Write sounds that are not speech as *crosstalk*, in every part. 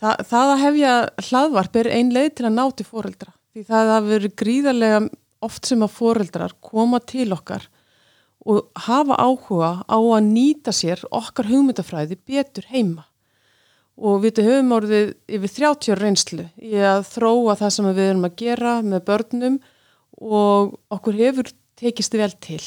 Þa, það að hefja hlaðvarp er ein leið til að ná til fóreldra því það hafa verið gríðarlega oft sem að fóreldrar koma til okkar og hafa áhuga á að nýta sér okkar hugmyndafræði betur heima. Og við höfum orðið yfir 30 reynslu í að þróa það sem við erum að gera með börnum og okkur hefur tekist vel til.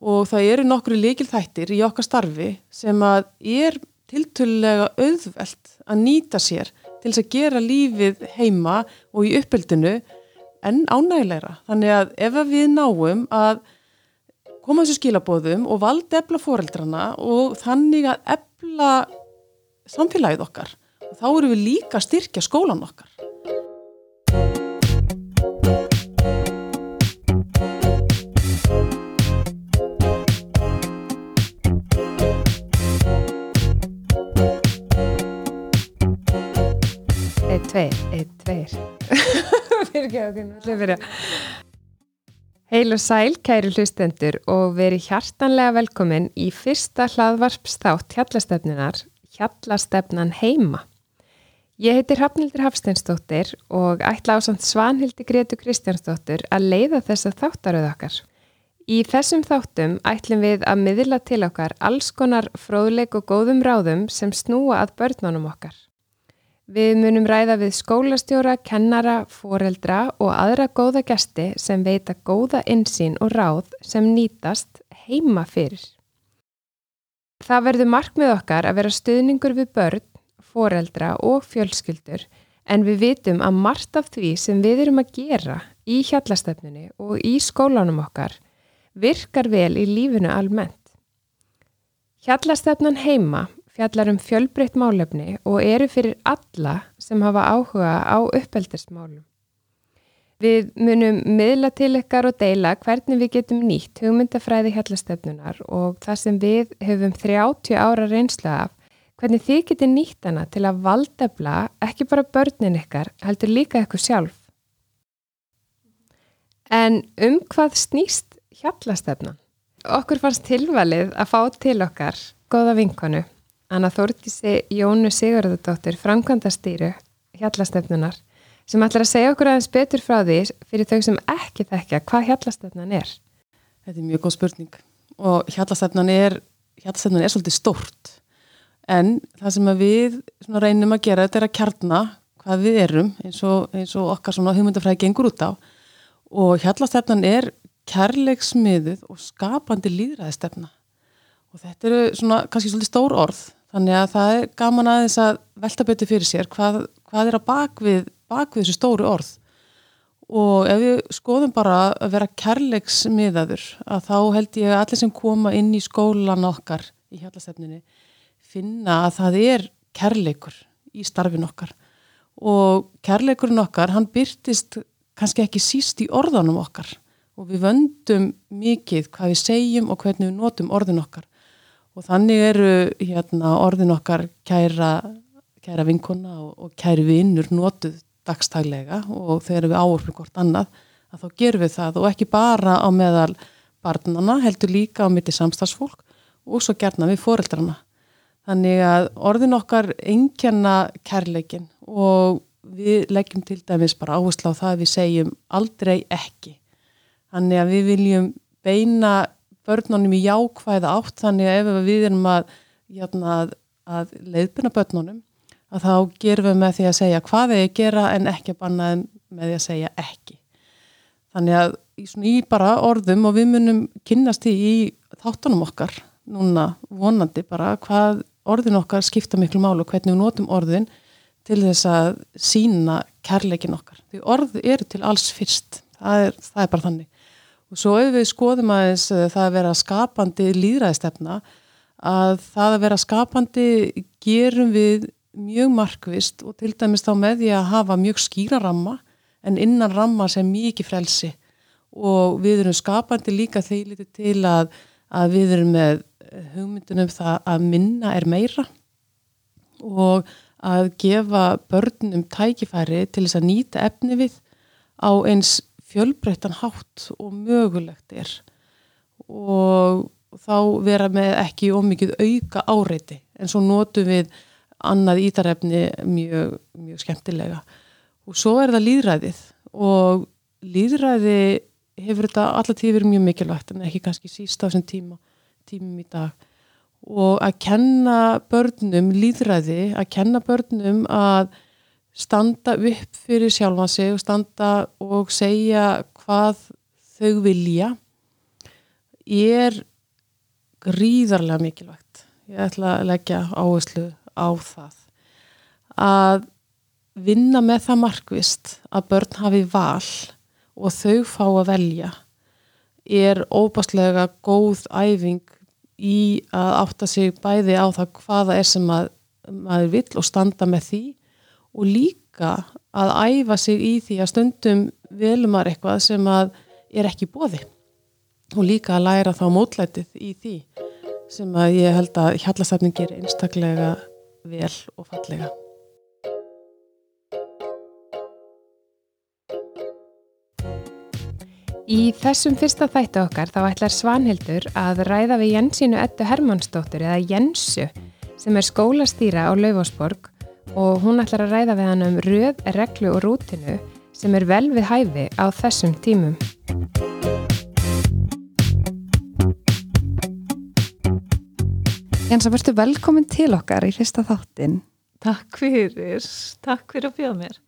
Og það eru nokkru líkilþættir í okkar starfi sem að er tiltölulega auðvelt að nýta sér til þess að gera lífið heima og í uppeldinu en ánægilegra. Þannig að ef við náum að koma þessu skilabóðum og valda ebla fóreldrana og þannig að ebla samfélagið okkar og þá eru við líka að styrkja skólan okkar. Tveir. *laughs* Fyrir ekki okkur, náttúrulega fyrir. Heil og sæl, kæri hlustendur og veri hjartanlega velkomin í fyrsta hlaðvarpstátt hjallastefnunar, Hjallastefnan heima. Ég heitir Hafnildur Hafsteinsdóttir og ætla á samt Svanhildi Gretu Kristjánsdóttir að leiða þessa þáttaröð okkar. Í þessum þáttum ætlum við að miðla til okkar alls konar fróðleik og góðum ráðum sem snúa að börnunum okkar. Við munum ræða við skólastjóra, kennara, foreldra og aðra góða gesti sem veita góða insýn og ráð sem nýtast heima fyrir. Það verður markmið okkar að vera stuðningur við börn, foreldra og fjölskyldur en við vitum að margt af því sem við erum að gera í hjallastefnunni og í skólanum okkar virkar vel í lífinu almennt. Hjallastefnan heima fjallar um fjölbreytt málefni og eru fyrir alla sem hafa áhuga á uppeldismálum. Við munum miðla til ykkar og deila hvernig við getum nýtt hugmyndafræði hjallastefnunar og það sem við höfum 30 ára reynslu af, hvernig þið getur nýtt hana til að valdefla ekki bara börnin ykkar, heldur líka ykkur sjálf. En um hvað snýst hjallastefnan? Okkur fannst tilvalið að fá til okkar goða vinkonu Anna Þórtísi Jónu Sigurðardóttir framkvæmdastýru hjallastefnunar sem ætlar að segja okkur aðeins betur frá því fyrir þau sem ekki þekkja hvað hjallastefnan er. Þetta er mjög góð spurning. Og hjallastefnan er, hjallastefnan er svolítið stort en það sem við reynum að gera þetta er að kjarna hvað við erum eins og, eins og okkar hugmyndafræði gengur út á. Og hjallastefnan er kærleiksmiðuð og skapandi líðræðistefna og þetta eru svona kannski svolítið stór orð þannig að það er gaman aðeins að velta betur fyrir sér hvað, hvað er að bakvið, bakvið þessu stóru orð. Og ef við skoðum bara að vera kærleiksmiðaður að þá held ég að allir sem koma inn í skólan okkar í hjallastefninni finna að það er kærleikur í starfin okkar. Og kærleikurinn okkar hann byrtist kannski ekki síst í orðanum okkar. Og við vöndum mikið hvað við segjum og hvernig við notum orðin okkar og þannig eru hérna, orðin okkar kæra, kæra vinkona og, og kæri vinnur notuð dagstælega og þegar við áorfum hvort annað að þá gerum við það og ekki bara á meðal barnana heldur líka á mitti samstagsfólk og svo gerna við foreldrana. Þannig að orðin okkar engjanna kærleikin og við leggjum til dæmis bara áherslu á það að við segjum aldrei ekki. Þannig að við viljum beina börnunum í jákvæða átt þannig að ef við erum að, játna, að, að leiðbuna börnunum að þá gerum við með því að segja hvað við gera en ekki að banna með því að segja ekki. Þannig að í, í bara orðum og við munum kynast í, í þáttunum okkar núna vonandi bara hvað orðin okkar skipta miklu málu og hvernig við notum orðin til þess að sína kærleikin okkar. Því orð eru til alls fyrst, það er, það er bara þannig. Og svo ef við skoðum aðeins eh, það að vera skapandi líðræðistefna að það að vera skapandi gerum við mjög markvist og til dæmis þá með því að hafa mjög skýra ramma en innan ramma sem mikið frelsi. Og við erum skapandi líka þegar til að, að við erum með hugmyndunum það að minna er meira og að gefa börnum tækifæri til þess að nýta efni við á eins fjölbreyttan hátt og mögulegt er. Og þá vera með ekki ómikið auka áreiti. En svo notum við annað ítarefni mjög, mjög skemmtilega. Og svo er það líðræðið og líðræði hefur þetta alltaf tíð verið mjög mikilvægt en ekki kannski síst á þessum tíma tímum í dag. Og að kenna börnum líðræði, að kenna börnum að standa upp fyrir sjálfan sig og standa og segja hvað þau vilja er gríðarlega mikilvægt. Ég ætla að leggja áherslu á það. Að vinna með það markvist að börn hafi val og þau fá að velja er óbáslega góð æfing í að átta sig bæði á það hvaða er sem að, maður vill og standa með því og líka að æfa sig í því að stundum velumar eitthvað sem að er ekki bóði og líka að læra þá mótlætið í því sem að ég held að hjallastafning gerir einstaklega vel og fallega. Í þessum fyrsta þættu okkar þá ætlar Svanhildur að ræða við Jensínu Ettu Hermannsdóttur eða Jensu sem er skólastýra á Laufásborg og hún ætlar að ræða við hann um röð, reglu og rútinu sem er vel við hæfi á þessum tímum. Jensa, verður velkomin til okkar í fyrsta þáttin. Takk fyrir, takk fyrir að bjóða mér.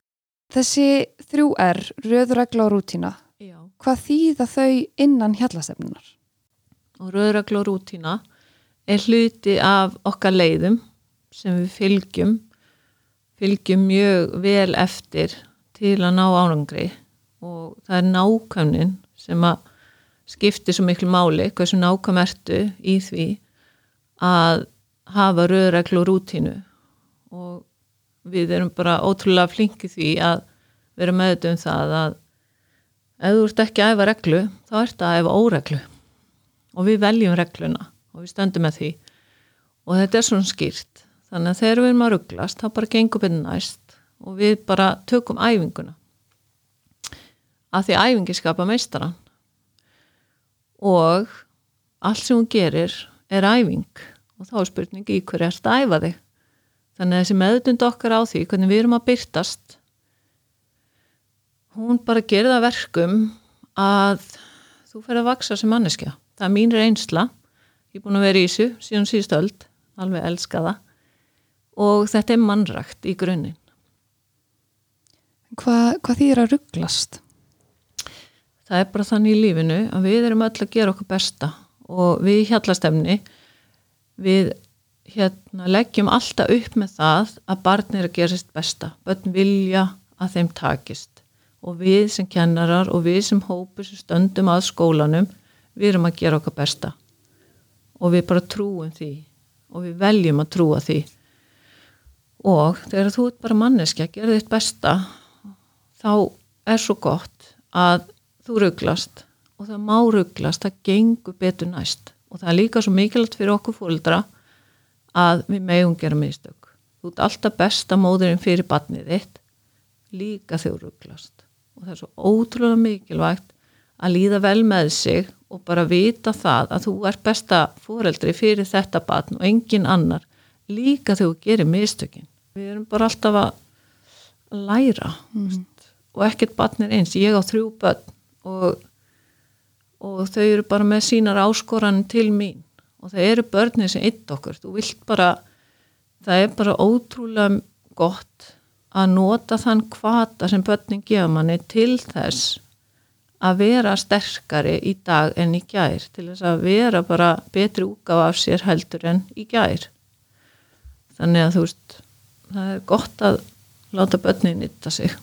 Þessi þrjú er röð, regla og rútina Já. hvað þýða þau innan hjallastefnunar? Og röðragl og rútína er hluti af okkar leiðum sem við fylgjum, fylgjum mjög vel eftir til að ná ánangri og það er nákvæmnin sem að skiptir svo miklu máli, hversu nákvæm ertu í því að hafa röðragl og rútínu. Og við erum bara ótrúlega flinki því að vera meðut um það að ef þú ert ekki að æfa reglu þá ert að æfa óreglu. Og við veljum regluna og við stöndum með því. Og þetta er svona skýrt þannig að þegar við erum að rugglast þá bara gengum við næst og við bara tökum æfinguna að því æfingi skapa meistaran og allt sem hún gerir er æfing og þá er spurning í hverju ert að æfa þig þannig að þessi meðutund okkar á því hvernig við erum að byrtast hún bara gerir það verkum að þú fer að vaksa sem manneskja. Það er mín reynsla. Ég er búin að vera í þessu síðan síðstöld, alveg elska það. Og þetta er mannrækt í grunninn. Hvað, hvað þýðir að rugglast? Það er bara þannig í lífinu að við erum öll að gera okkur besta og við hjallastefni við hérna, leggjum alltaf upp með það að barn er að gera sitt besta. Bönn vilja að þeim takist og við sem kennarar og við sem hópur sem stöndum að skólanum við erum að gera okkar besta og við bara trúum því og við veljum að trúa því og þegar þú ert bara manneskja gera þitt besta þá er svo gott að þú rugglast. Og það má rugglast, það gengur betur næst. Og það er líka svo mikilvægt fyrir okkur fólkdra að við megum gera mistök. Þú ert alltaf besta móðurinn fyrir batnið þitt líka þegar þú rugglast. Og það er svo ótrúlega mikilvægt að líða vel með sig og bara vita það að þú er besta fóreldri fyrir þetta batn og engin annar líka þegar þú gerir mistökin. Við erum bara alltaf að læra mm. og ekkert batn er eins, ég á þrjú börn og, og þau eru bara með sínar áskoran til mín. Og það eru börnir sem eitt okkur, þú vilt bara það er bara ótrúlega gott að nota þann kvata sem börnin gefa manni til þess að vera sterkari í dag en í gær. Til þess að vera bara betri úgaf af sér heldur en í gær þannig að þú veist það er gott að láta börnin nýtta sig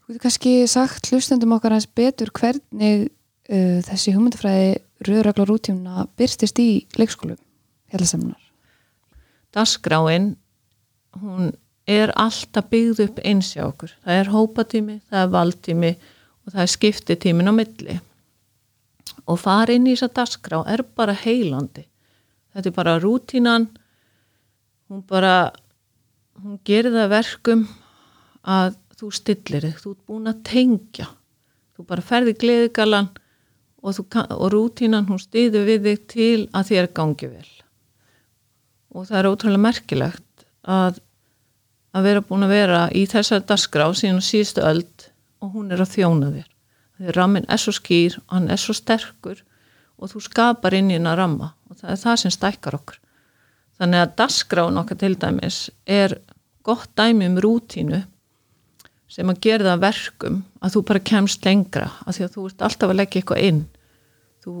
Þú hefði kannski sagt hlustendum okkar hans betur hvernig uh, þessi hugmyndafræði rauðragla rútífuna byrstist í leikskólum helsemnar Dasgráin hún er alltaf byggð upp eins hjá okkur. Það er hópatími, það er valdtími og það er skiptitímin á milli. Og fara inn í þessa dasgrá er bara heilandi. Þetta er bara rútínan, hún bara, hún gerir það verkum að þú stillir þig, þú ert búin að tengja. Þú bara ferði gleðigalan og, og rútínan hún stýður við þig til að þér gangi vel. og það er ótrúlega merkilegt að að vera búin að vera í þessari dasgrá síðan síðustu öld og hún er að þjóna þér. Þegar rammin er svo skýr og hann er svo sterkur og þú skapar inn í hennar ramma og það er það sem stækkar okkur. Þannig að dasgráin okkar til dæmis er gott dæmi um rútínu sem að gera það verkum að þú bara kemst lengra af því að þú ert alltaf að leggja eitthvað inn. Þú,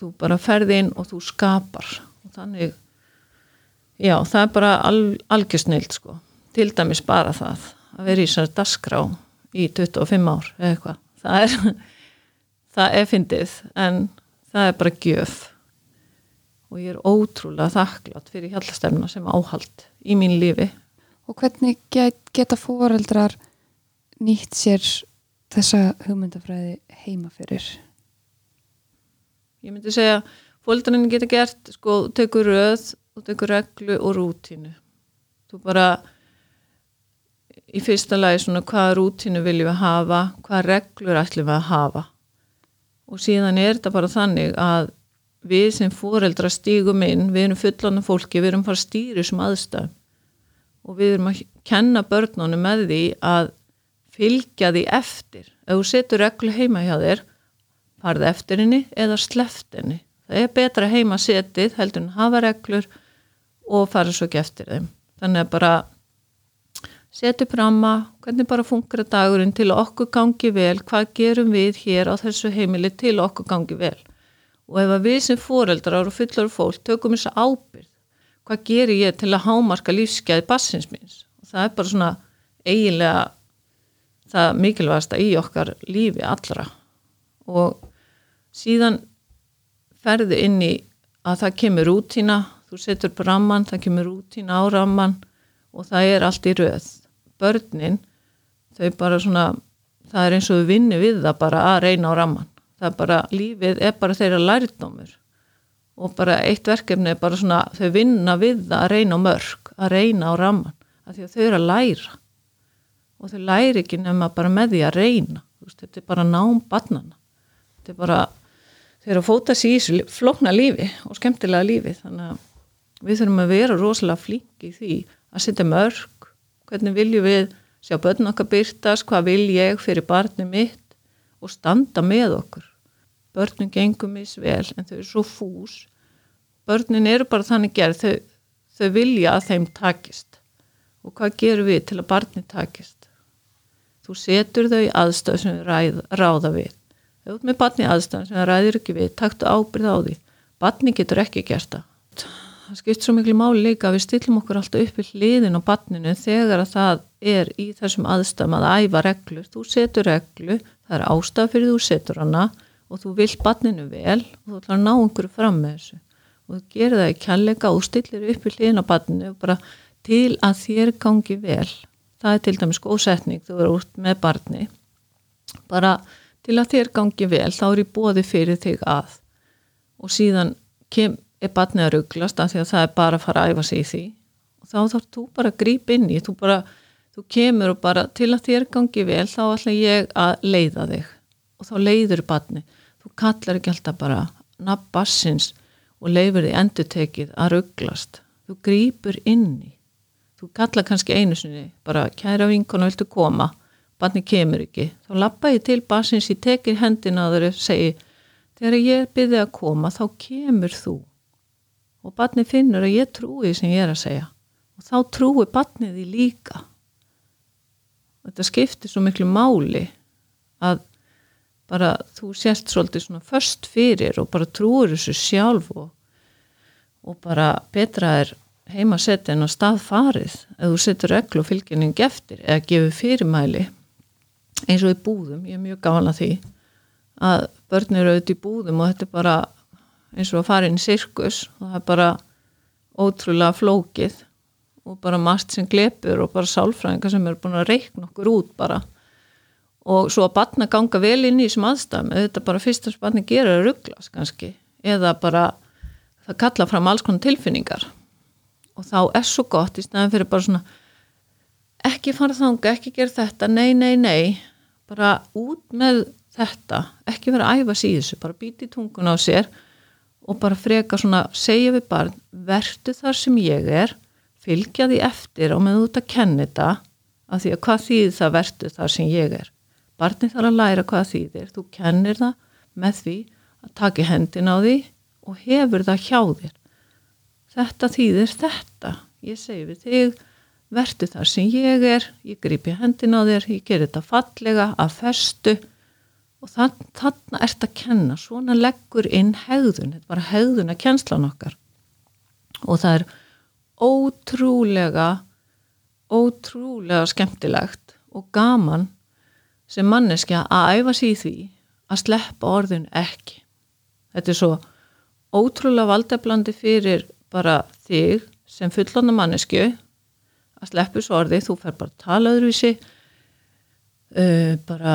þú bara ferði inn og þú skapar og þannig, já það er bara al, algjörsnild sko til dæmis bara það að vera í þessari dasgrá í 25 ár eða eitthvað það er, *laughs* það er fyndið en það er bara gjöf. Og ég er ótrúlega þakklátt fyrir hjálpstefna sem áhald í mín lífi. Og hvernig get, geta foreldrar nýtt sér þessa hugmyndafræði heima fyrir? ég myndi segja fólkdrarinn geta gert sko, þú tekur röð og tekur reglu og rútínu. Þú bara í fyrsta lagi svona hvaða rútínu viljum við hafa hvaða reglur ætlum við að hafa og síðan er þetta bara þannig að við sem fóreldra stígum inn, við erum fullanum fólki við erum bara stýri sem aðstæð og við erum að kenna börnunum með því að fylgja því eftir. Ef þú setur reglu heima hjá þér farði eftir henni eða sleft henni. Það er betra heima setið heldur en hafa reglur og fara svo ekki eftir þeim. Þannig að bara setja upp ramma, hvernig bara funkar dagurinn til að okkur gangi vel? Hvað gerum við hér á þessu heimili til að okkur gangi vel? Og ef að við sem foreldrar og fullar fólk tökum þessa ábyrð hvað gerir ég til að hámarka lífsgæði bassins míns? Og það er bara svona eiginlega það mikilvægasta í okkar lífi allra. Og síðan ferðu inn í að það kemur rútína þú setur upp ramman, það kemur rútína á ramman og það er allt í röð börnin þau bara svona, það er eins og við vinni við það bara að reyna á ramman það er bara, lífið er bara þeirra lærdómur. Og bara eitt verkefni er bara svona, þau vinna við það að reyna á mörg, að reyna á ramman af því að þau eru að læra. Og þau læri ekki nema bara með því að reyna. Veist, þetta er bara nám barnana þetta er bara, þau eru að fóta sér í þessu flókna lífi og skemmtilega lífi. Þannig að við þurfum að vera rosalega flinki í því að setja mörg hvernig viljum við sjá börn okkar byrtast, hvað vil ég fyrir barni mitt og standa með okkur. Börnum gengum í svel en þau eru svo fús. Börnin eru bara þannig gerð, þau, þau vilja að þeim takist. Og hvað gerum við til að barni takist? Þú setur þau í aðstöð sem þau ræð, ráða við. Þú ert með barni í aðstöð sem þau ræðir ekki við, taktu ábyrð á því. Barni getur ekki gert það það skipt svo miklu máli líka að við stillum okkur alltaf upp í hliðin á batninu þegar að það er í þessum aðstæðum að æfa reglur, þú setur reglu það er ástaf fyrir þú setur hana og þú vilt batninu vel og þú ætlar að ná einhverju fram með þessu. Og þú gerir það í kjallega og stillir upp í hliðin á batninu bara til að þér gangi vel. Það er til dæmis góðsetning þú eru út með barni. Bara til að þér gangi vel þá er ég bóði fyrir þig að. Og síðan kem, er barnið að rugglast af því að það er bara að fara að æfa sig í því. Og þá þarf þú bara að grípa inn í þú, bara, þú kemur og bara til að þér gangi vel þá ætla ég að leiða þig. Og þá leiður barnið. Þú kallar ekki alltaf bara nafn bassins og leifur því endutekið að rugglast þú grípur inn í. Þú kallar kannski einu sinni bara kæra vinkona viltu koma? Barnið kemur ekki. Þá lappa ég til bassins ég tekir hendina að þau segi þegar ég byrði að koma þá kemur þú og barnið finnur að ég trúi sem ég er að segja. Og þá trúi barnið því líka. Þetta skiptir svo miklu máli að bara þú sést svolítið svona först fyrir og bara trúir þessu sjálf og, og bara betra er heima setja en á stað farið ef þú setur reglu og fylgjenning eftir eða gefur fyrirmæli. Eins og í búðum, ég er mjög að því að börn eru auðvitað í búðum og þetta er bara eins og að fara inn í sirkus. Og það er bara ótrúlega flókið og bara margt sem glepur og bara sálfræðingar sem eru búin að reikna okkur út bara. Og svo að batna ganga vel inn í þessum aðstæðum þetta bara fyrst að batni gera er rugglas kannski eða bara það kalla fram alls konar tilfinningar. Og þá er svo gott í snæðin fyrir bara svona ekki fara þanga, ekki gera þetta, nei, nei, nei bara út með þetta ekki vera að æfa síðusu, bara býti tungun á sér og bara freka svona segja við barn, vertu þar sem ég er fylgja því eftir og með út að kenna þetta af því að hvað þýðir það vertu þar sem ég er? Barni þarf að læra hvað þýðir. Þú kennir það með því að taka hendin á því og hefur það hjá þér. Þetta þýðir þetta. Ég segi við þig vertu þar sem ég er ég gripi hendin á þér, ég ger þetta fallega að festu og þann, þannig ert að kenna. Svona leggur inn hegðun. Þetta bara hegðun að kennslan okkar. Og það er ótrúlega ótrúlega skemmtilegt og gaman sem manneskja að æfa sér í því að sleppa orðin ekki. Þetta er svo ótrúlega valdeblandi fyrir bara þig sem fullona mannesku að sleppu svo orði, þú fer bara að tala öðruvísi uh, bara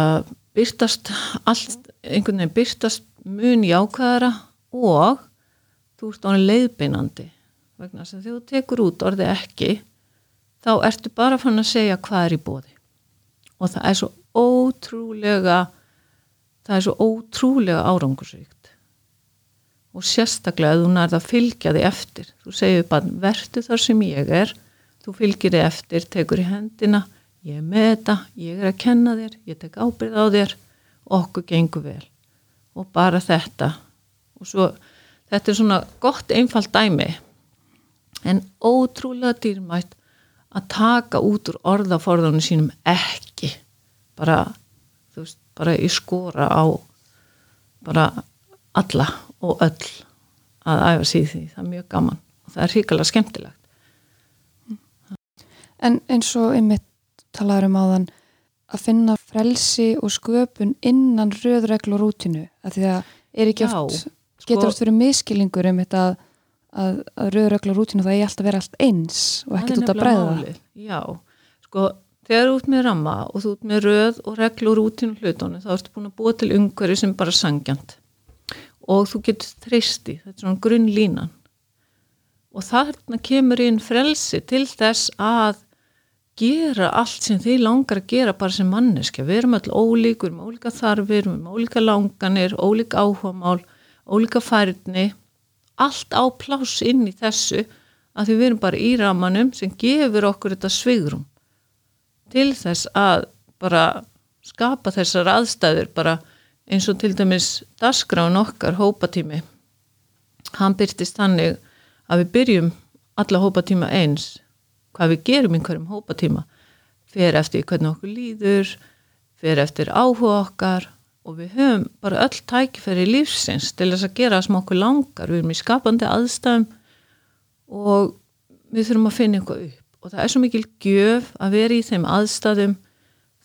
byrtast allt, einhvern veginn byrtast mun jákvæðara og þú ert ánum leiðbeinandi. Vegna sem þegar þú tekur út orði ekki þá ertu bara fann að segja hvað er í bóði og það er svo ótrúlega það er svo ótrúlega árangursvíkt og sérstaklega að þú nærða að fylgja þig eftir. Þú segir bara verðu þar sem ég er. Þú fylgir þig eftir, tekur í hendina ég er með þetta, ég er að kenna þér ég tek ábyrð á þér okkur gengur vel. Og bara þetta. Og svo þetta er svona gott einfalt dæmi en ótrúlega dýrmætt að taka út úr orðaforðanum sínum ekki. Bara, þú veist, bara í skora á bara alla og öll að æfa síð því, það er mjög gaman og það er hrikalega skemmtilegt. En eins og einmitt talaður um áðan að finna frelsi og sköpun innan röðregl og rútinu að því að er ekki Já, oft sko- getur oft verið miskilingur um þetta að, að, að röðregl og rútinu það er alltaf verið allt eins og ekkert er út að bræða. Já, sko, þegar þú ert með ramma og þú ert með röð og reglu og rútinu hlutunum, þá ertu búin að búa til umhverju sem bara sangjant og þú getur þristi, þetta er svona grunnlínan. Og þarna kemur inn frelsi til þess að gera allt sem þið langar að gera bara sem manneskja, við erum öll ólíkur með ólíka þarfir, með ólíka langanir ólíka áhugamál, ólíka færni. Allt á pláss inn í þessu að því við erum bara í ramanum sem gefur okkur þetta svigrum til þess að bara skapa þessar aðstæður bara eins og til dæmis dasgráin okkar hópatími. Hann byrtist þannig að við byrjum alla hópatíma eins hvað við gerum í hverjum hópatíma. Fer eftir hvernig okkur líður fer eftir áhuga okkar og við höfum bara öll tækifæri lífsins til þess að gera það sem okkur langar. Við erum í skapandi aðstæðum og við þurfum að finna eitthvað upp. Og það er svo mikil gjöf að vera í þeim aðstæðum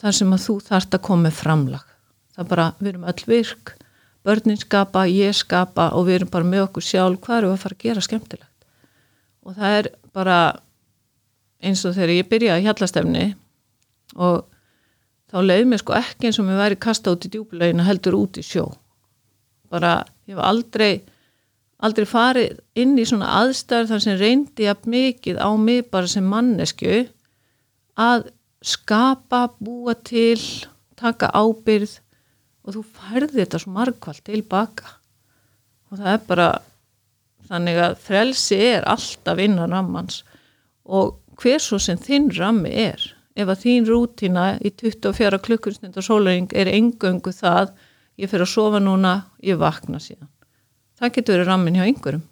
þar sem að þú þarft að koma framlag. Það er bara, við erum öll virk. Börnin skapa, ég skapa og við erum bara með okkur sjálf, hvað við að fara að gera skemmtilegt? Og það er bara eins og þegar ég byrjaði hjallastefni og þá leiði mér sko ekki eins og mér væri kasta út í djúbulegina heldur út í sjó. Bara, ég hef aldrei aldrei farið inn í svona aðstæður þar sem reyndi jafn mikið á mig bara sem mannesku að skapa, búa til taka ábyrð og þú færði þetta svo margkvælt tilbaka og það er bara þannig að frelsi er alltaf innan rammans og hver svo sem þinn rammi er. Ef að þín rútina í 24 klukkustund og sólring er engöngu það ég fyrir að sofa núna, ég vakna síðan. Það getur verið rammin hjá einhverjum.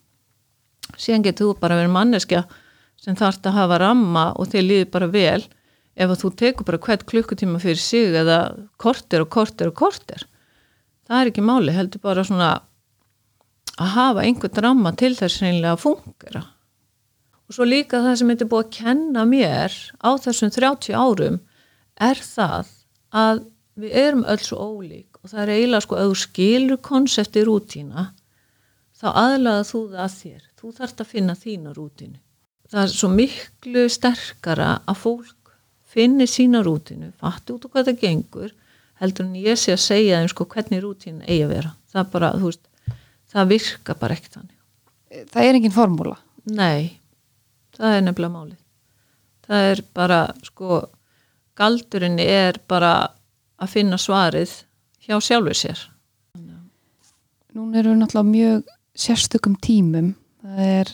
Síðan getur þú bara verið manneskja sem þarf að hafa ramma og þeir líði bara vel ef að þú tekur bara hvert klukkutíma fyrir sig eða korter og korter og korter. Það er ekki máli, heldur bara svona að hafa einhvern ramma til þess reynilega að fungera og svo líka það sem þetta er búið að kenna mér á þessum 30 árum er það að við erum öll svo ólík og það er eiginlega sko að þú skilur konsepti rútína þá aðlaða þú það að þér. Þú þarfst að finna þína rútínu. Það er svo miklu sterkara að fólk finni sína rútínu fatti út og hvað það gengur heldur en ég sé að segja þeim sko hvernig rútínu eigi að vera. Það bara, þú veist, það virka bara ekkert þannig. Það er engin formúla. Nei, það er nefnilega málið. Það er bara, sko, galdurinn er bara að finna svarið hjá sjálfur sér. Nún eru náttúrulega mjög sérstökum tímum það er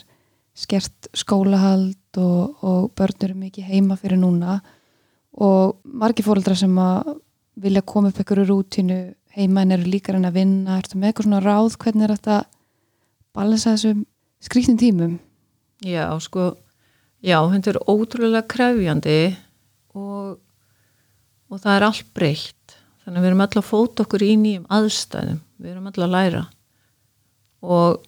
skert skólahald og, og börn eru mikið heima fyrir núna og margir fóreldra sem að vilja koma upp einhverju rútínu heima en eru líka reyna að vinna ertu með eitthvað svona ráð hvernig er þetta balansa þessum skrýtnum tímum Já, sko, já, þetta er ótrúlega krefjandi og, og það er allt breytt. Þannig að við erum alltaf að fóta okkur í nýjum aðstæðum. Við erum alltaf að læra. Og,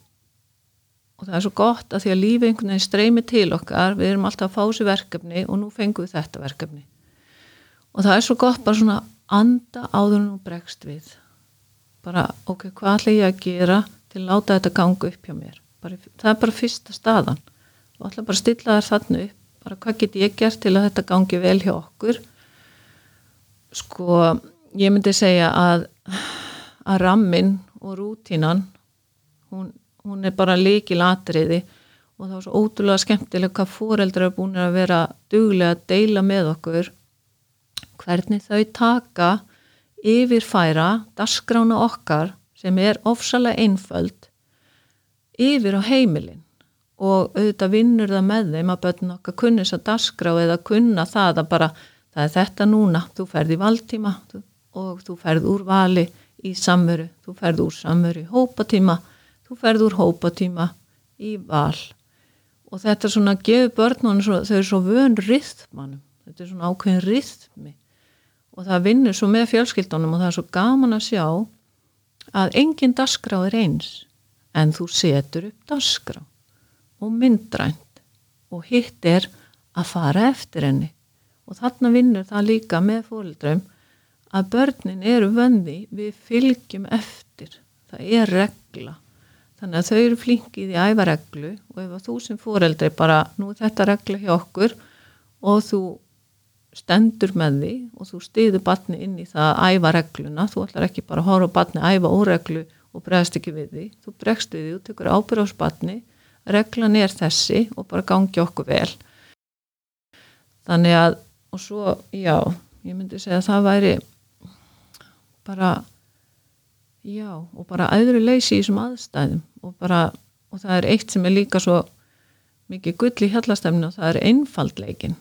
og það er svo gott að því að lífið einhvern veginn streymi til okkar, við erum alltaf að fá sér verkefni og nú fengum við þetta verkefni. Og það er svo gott bara svona anda áður nú bregst við. Bara, ok, hvað ætla ég að gera til að láta þetta ganga upp hjá mér? Bara, það er bara fyrsta staðan og ætla bara að stilla þær þannig upp. Bara hvað get ég gert til að þetta gangi vel hjá okkur? Sko ég myndi segja að að rammin og rútínan hún, hún er bara líkil atriði og það var svo ótrúlega skemmtilega hvað fóreldrar er búin að vera duglega að deila með okkur hvernig þau taka yfirfæra dasgrána okkar sem er ofsalega einföld yfir á heimilin og auðvitað vinnur það með þeim að börn okkar kunni þess að dasgrá eða kunna það að bara það er þetta núna, þú ferð í valdtíma og þú ferð úr vali í samveru, þú ferð úr samveru í hópatíma, þú ferð úr hópatíma í val. Og þetta er svona að gefa börnunum þau eru svo vön rithmanum þetta er svona ákveðin rithmi. Og það vinnur svo með fjölskyldunum og það er svo gaman að sjá að engin dasgrá er eins en þú setur upp dasgrá og myndrænt. Og hitt er að fara eftir henni. Og þarna vinnur það líka með fólkdröym að börnin eru vöndi við fylgjum eftir. Það er regla. Þannig að þau eru flinkið í ævareglu og ef þú sem fóreldri bara nú þetta regla hjá okkur og þú stendur með því og þú stýður batni inn í það að æfa regluna, þú ætlar ekki bara að horfa batni að æfa óreglu og bregst ekki við því. Þú bregst við því, þú tekur ábyrð á spatni reglan er þessi og bara gangi okkur vel. Þannig að og svo, já, ég myndi segja að það væri bara já, og bara aðri leysi í þessum aðstæðum og bara, og það er eitt sem er líka svo mikið gull í hjallastefnu og það er einfaldleikin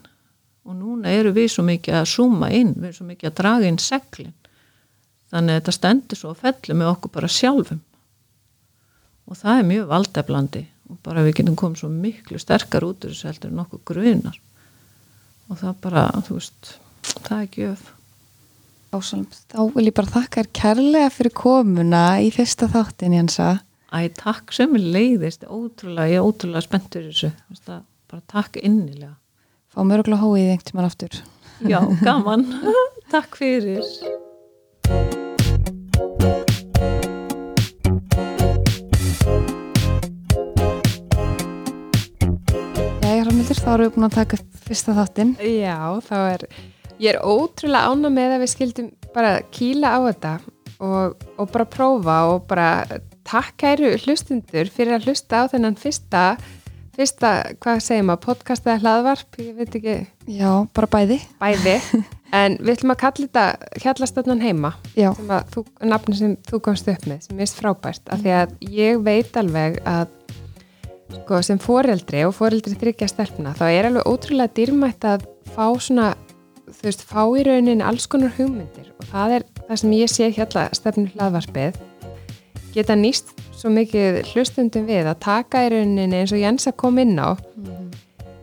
og núna eru við svo mikið að suma inn, við erum svo mikið að draga inn seglin. Þannig að þetta stendur svo að fellu með okkur bara sjálfum. Og það er mjög valdeflandi og bara við getum komið svo miklu sterkar út úr þessu heldur en okkur grunar. Og það bara, þú veist það er gjöf. Ásalm, þá vil ég bara þakka þér kærlega fyrir komuna í fyrsta þáttin Jensa. Æ, takk sem er leiðist, ótrúlega, ég er ótrúlega spenntur þessu, það, bara takk innilega. Fá mörgulega hóið einhvern tíman aftur. Já, *laughs* gaman, *laughs* takk fyrir Ragnhildur, þá erum við búin að taka fyrsta þáttinn. Já, þá er, ég er ótrúlega ána með að við skildum bara kýla á þetta og, og bara prófa og bara takk kæru hlustundur fyrir að hlusta á þennan fyrsta, fyrsta, hvað segir maður, podcast eða hlaðvarp, ég veit ekki. Já, bara bæði. Bæði, *laughs* en við ætlum að kalla þetta hjallastöðnan heima, Já. sem að þú, nafni sem þú komst upp með, sem er frábært, af því að ég veit alveg að sko, sem foreldri og foreldri þryggja stelpna þá er alveg ótrúlega dýrmætt að fá svona, þú veist, fá í raunin alls konar hugmyndir og það er það sem ég sé hérna stefnu hlaðvarpið geta nýst svo mikið hlustundum við að taka í rauninni eins og Jensa kom inn á mm.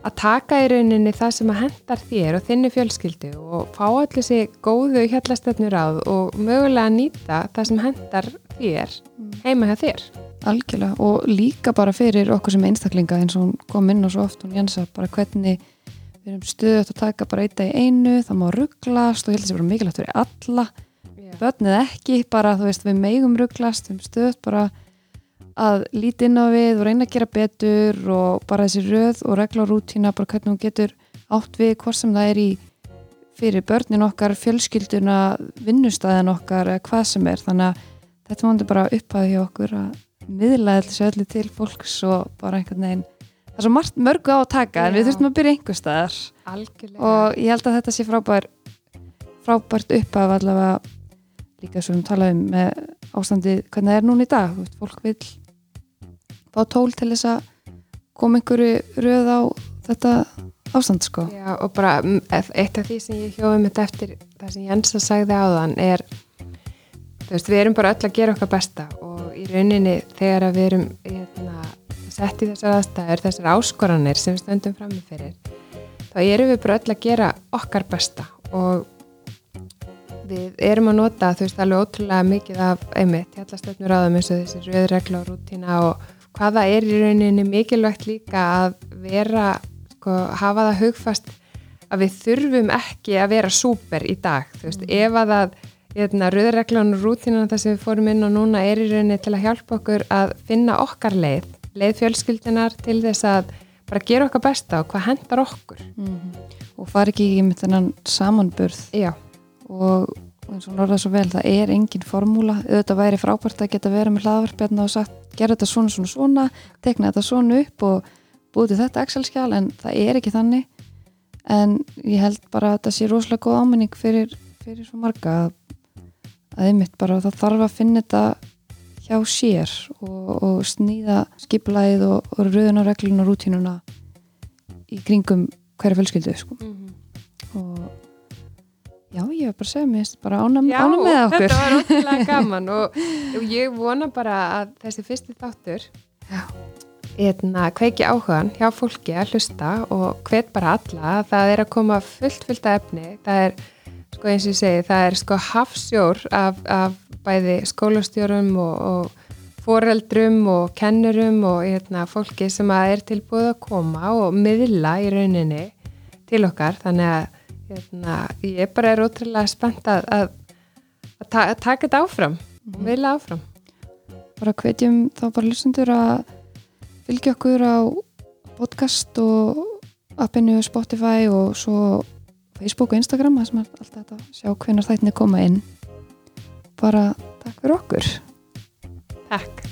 að taka í rauninni það sem að hendar þér og þinni fjölskyldu og fá allir þessi góðu hjallastefnur áð og mögulega nýta það sem hendar þér heima hjá þér Algjörlega. Og líka bara fyrir okkur sem einstaklinga eins og hún kom inn og svo oft hún Jensa bara hvernig við erum stöðut að taka bara eitt í einu, það má rugglast og ég held að það sé bara mikilvægt fyrir alla. Yeah. börnið ekki, bara þú veist við megum rugglast, við erum stöðut bara að líti inn á við og reyna að gera betur og bara þessi röð og regla og rútína, bara hvernig hún getur átt við hvort sem það er í fyrir börnin okkar, fjölskylduna vinnustæðin okkar eða hvað sem er. Þannig að þetta vondur bara upphæði hjá okkur að miðlaði þessu öllu til fólks og bara einhvern veginn það er svo margt mörgu á að taka Já. en við þurftum að byrja einhver staðar Algjörlega. og ég held að þetta sé frábær frábært uppaf allavega líka svo við talaðum með ástandi hvernig það er núna í dag fólk vil fá tól til þess að koma einhverju röð á þetta ástand sko Já, og bara eitt af því sem ég hjóði mitt eftir það sem Jensa sagði áðan er þú veist, við erum bara öll að gera okkar besta og í rauninni þegar að við erum hérna, sett í þessar aðstæður, þessar áskoranir sem við stöndum framifyrir þá erum við bara öll að gera okkar besta og við erum að nota þú veist alveg ótrúlega mikið af einmitt, hjallastöfnur áðum eins og þessi rauðregla og rútina og hvaða er í rauninni mikilvægt líka að vera sko, hafa það hugfast að við þurfum ekki að vera súper í dag, þú veist, mm. ef að það hérna, rauðreglan og rútina það sem við fórum inn og núna er í rauninni til að hjálpa okkur að finna okkar leið leið fjölskyldinar til þess að bara gera okkar besta og hvað hendar okkur. Mm -hmm. og fari ekki í með þennan samanburð. Já. Og eins og norðað svo vel, það er engin formúla, auðvitað væri frábært að geta verið með hlaðvarpjarna og sagt, gera þetta svona svona svona, tekna þetta svona upp og búið til þetta Excel-skjál en það er ekki þannig. En ég held bara að þetta sé rosalega góð áminning fyrir, fyrir svo marga að, að einmitt bara það þarf að finna þetta hjá sér og, og snýða skiplaðið og, og rauðunareglun og rútínuna í kringum hverja fjölskyldu sko. mm -hmm. og Já, ég var bara að segja mér, bara ánum, ánum með okkur. Já, þetta var ótrúlega *laughs* gaman og, og ég vona bara að þessi fyrsti þáttur hérna, kveiki áhugan hjá fólki að hlusta og hvet bara alla, það er að koma fullt, fullt af efni, það er, sko eins og ég segi, það er sko hafsjór af, af bæði skólastjórum og, og foreldrum og kennurum og hérna, fólki sem er tilbúið að koma og miðla í rauninni til okkar, þannig að hérna, ég bara er ótrúlega spennt að, að, að, ta að taka þetta áfram mm. og mhm. vilja áfram bara hvetjum þá bara lusendur að fylgja okkur á podcast og appinu Spotify og svo Facebook og Instagram það sem er alltaf þetta að sjá hvernig þættinni koma inn. Bara takk fyrir okkur. Takk